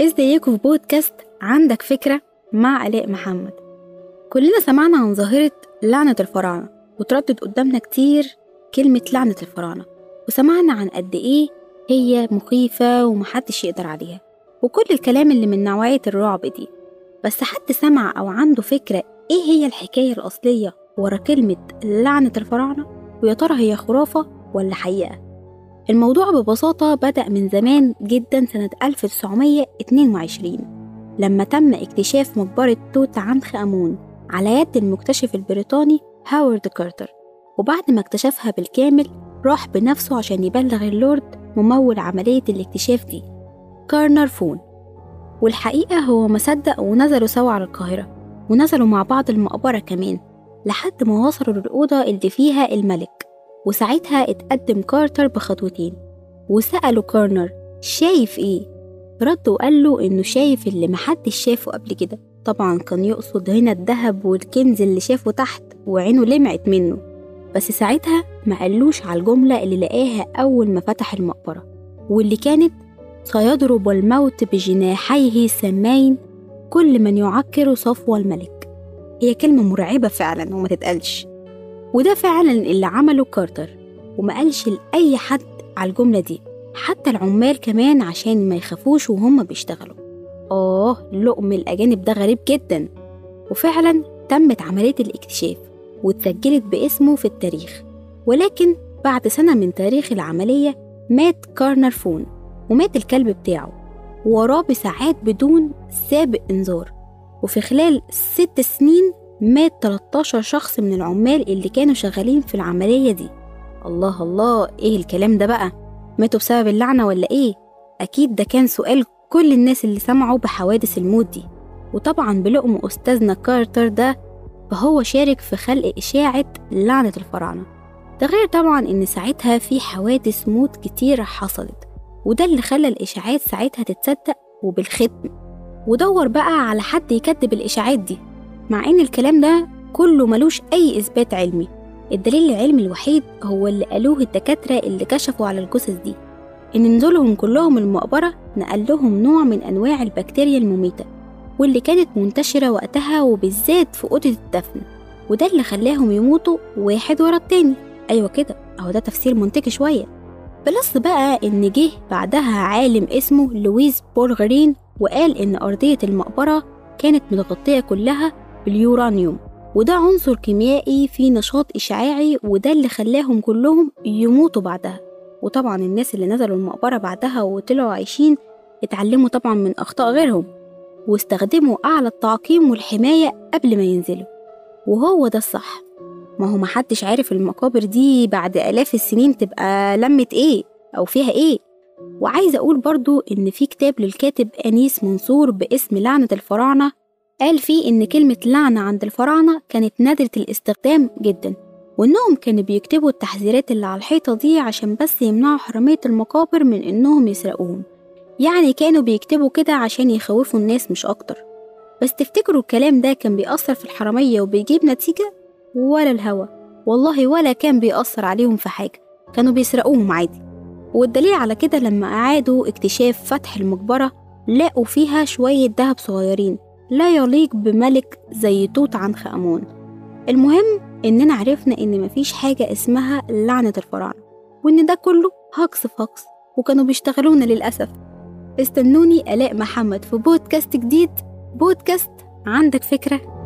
ازيكم في بودكاست عندك فكرة مع آلاء محمد؟ كلنا سمعنا عن ظاهرة لعنة الفراعنة وتردد قدامنا كتير كلمة لعنة الفراعنة وسمعنا عن قد إيه هي مخيفة ومحدش يقدر عليها وكل الكلام اللي من نوعية الرعب دي. بس حد سمع أو عنده فكرة إيه هي الحكاية الأصلية ورا كلمة لعنة الفراعنة؟ ويا ترى هي خرافة ولا حقيقة؟ الموضوع ببساطة بدأ من زمان جدا سنة 1922 لما تم اكتشاف مقبرة توت عنخ آمون على يد المكتشف البريطاني هاورد كارتر. وبعد ما اكتشفها بالكامل راح بنفسه عشان يبلغ اللورد ممول عملية الاكتشاف دي كارنر فون. والحقيقة هو ما صدق ونزلوا سوا على القاهرة ونزلوا مع بعض المقبرة كمان لحد ما وصلوا للأوضة اللي فيها الملك. وساعتها اتقدم كارتر بخطوتين. وسألوا كارنر شايف إيه؟ رد وقال له إنه شايف اللي محدش شافه قبل كده. طبعا كان يقصد هنا الذهب والكنز اللي شافه تحت وعينه لمعت منه. بس ساعتها ما قالوش على الجملة اللي لقاها أول ما فتح المقبرة. واللي كانت سيضرب الموت بجناحيه السمين كل من يعكر صفو الملك. هي كلمة مرعبة فعلا وما تتقالش. وده فعلا اللي عمله كارتر وما قالش لأي حد على الجملة دي حتى العمال كمان عشان ما يخافوش وهم بيشتغلوا. آه لقم الأجانب ده غريب جدا. وفعلا تمت عملية الاكتشاف واتسجلت باسمه في التاريخ. ولكن بعد سنة من تاريخ العملية مات كارنر فون ومات الكلب بتاعه وراه بساعات بدون سابق إنذار. وفي خلال ست سنين مات 13 شخص من العمال اللي كانوا شغالين في العملية دي. الله الله إيه الكلام ده بقى؟ ماتوا بسبب اللعنة ولا إيه؟ أكيد ده كان سؤال كل الناس اللي سمعوا بحوادث الموت دي. وطبعا بلقم أستاذنا كارتر ده فهو شارك في خلق إشاعة لعنة الفراعنة. ده غير طبعا إن ساعتها في حوادث موت كتيرة حصلت وده اللي خلى الإشاعات ساعتها تتصدق وبالختم. ودور بقى على حد يكذب الإشاعات دي. مع إن الكلام ده كله ملوش أي إثبات علمي. الدليل العلمي الوحيد هو اللي قالوه الدكاترة اللي كشفوا على الجثث دي إن نزولهم كلهم المقبرة نقل لهم نوع من أنواع البكتيريا المميتة واللي كانت منتشرة وقتها وبالذات في أوضة الدفن وده اللي خلاهم يموتوا واحد ورا التاني. أيوة كده أهو ده تفسير منطقي شوية. plus بقى إن جه بعدها عالم اسمه لويس بورغرين وقال إن أرضية المقبرة كانت متغطية كلها باليورانيوم وده عنصر كيميائي فيه نشاط إشعاعي وده اللي خلاهم كلهم يموتوا بعدها. وطبعا الناس اللي نزلوا المقبرة بعدها وطلعوا عايشين اتعلموا طبعا من أخطاء غيرهم واستخدموا أعلى التعقيم والحماية قبل ما ينزلوا. وهو ده الصح. ما هو محدش عارف المقابر دي بعد آلاف السنين تبقى لمت إيه أو فيها إيه. وعايزة أقول برضو إن في كتاب للكاتب أنيس منصور باسم لعنة الفراعنة قال فيه إن كلمة لعنة عند الفراعنة كانت نادرة الاستخدام جدا وإنهم كانوا بيكتبوا التحذيرات اللي على الحيطة دي عشان بس يمنعوا حرامية المقابر من إنهم يسرقوهم. يعني كانوا بيكتبوا كده عشان يخوفوا الناس مش أكتر. بس تفتكروا الكلام ده كان بيأثر في الحرامية وبيجيب نتيجة؟ ولا الهوا. والله ولا كان بيأثر عليهم في حاجة. كانوا بيسرقوهم عادي. والدليل على كده لما أعادوا اكتشاف فتح المقبرة لقوا فيها شوية دهب صغيرين. لا يليق بملك زي توت عنخ آمون. المهم إننا عرفنا إن مفيش حاجة اسمها لعنة الفراعنة وإن ده كله هكس في هكس وكانوا بيشتغلونا للأسف. استنوني آلاء محمد في بودكاست جديد. بودكاست عندك فكرة؟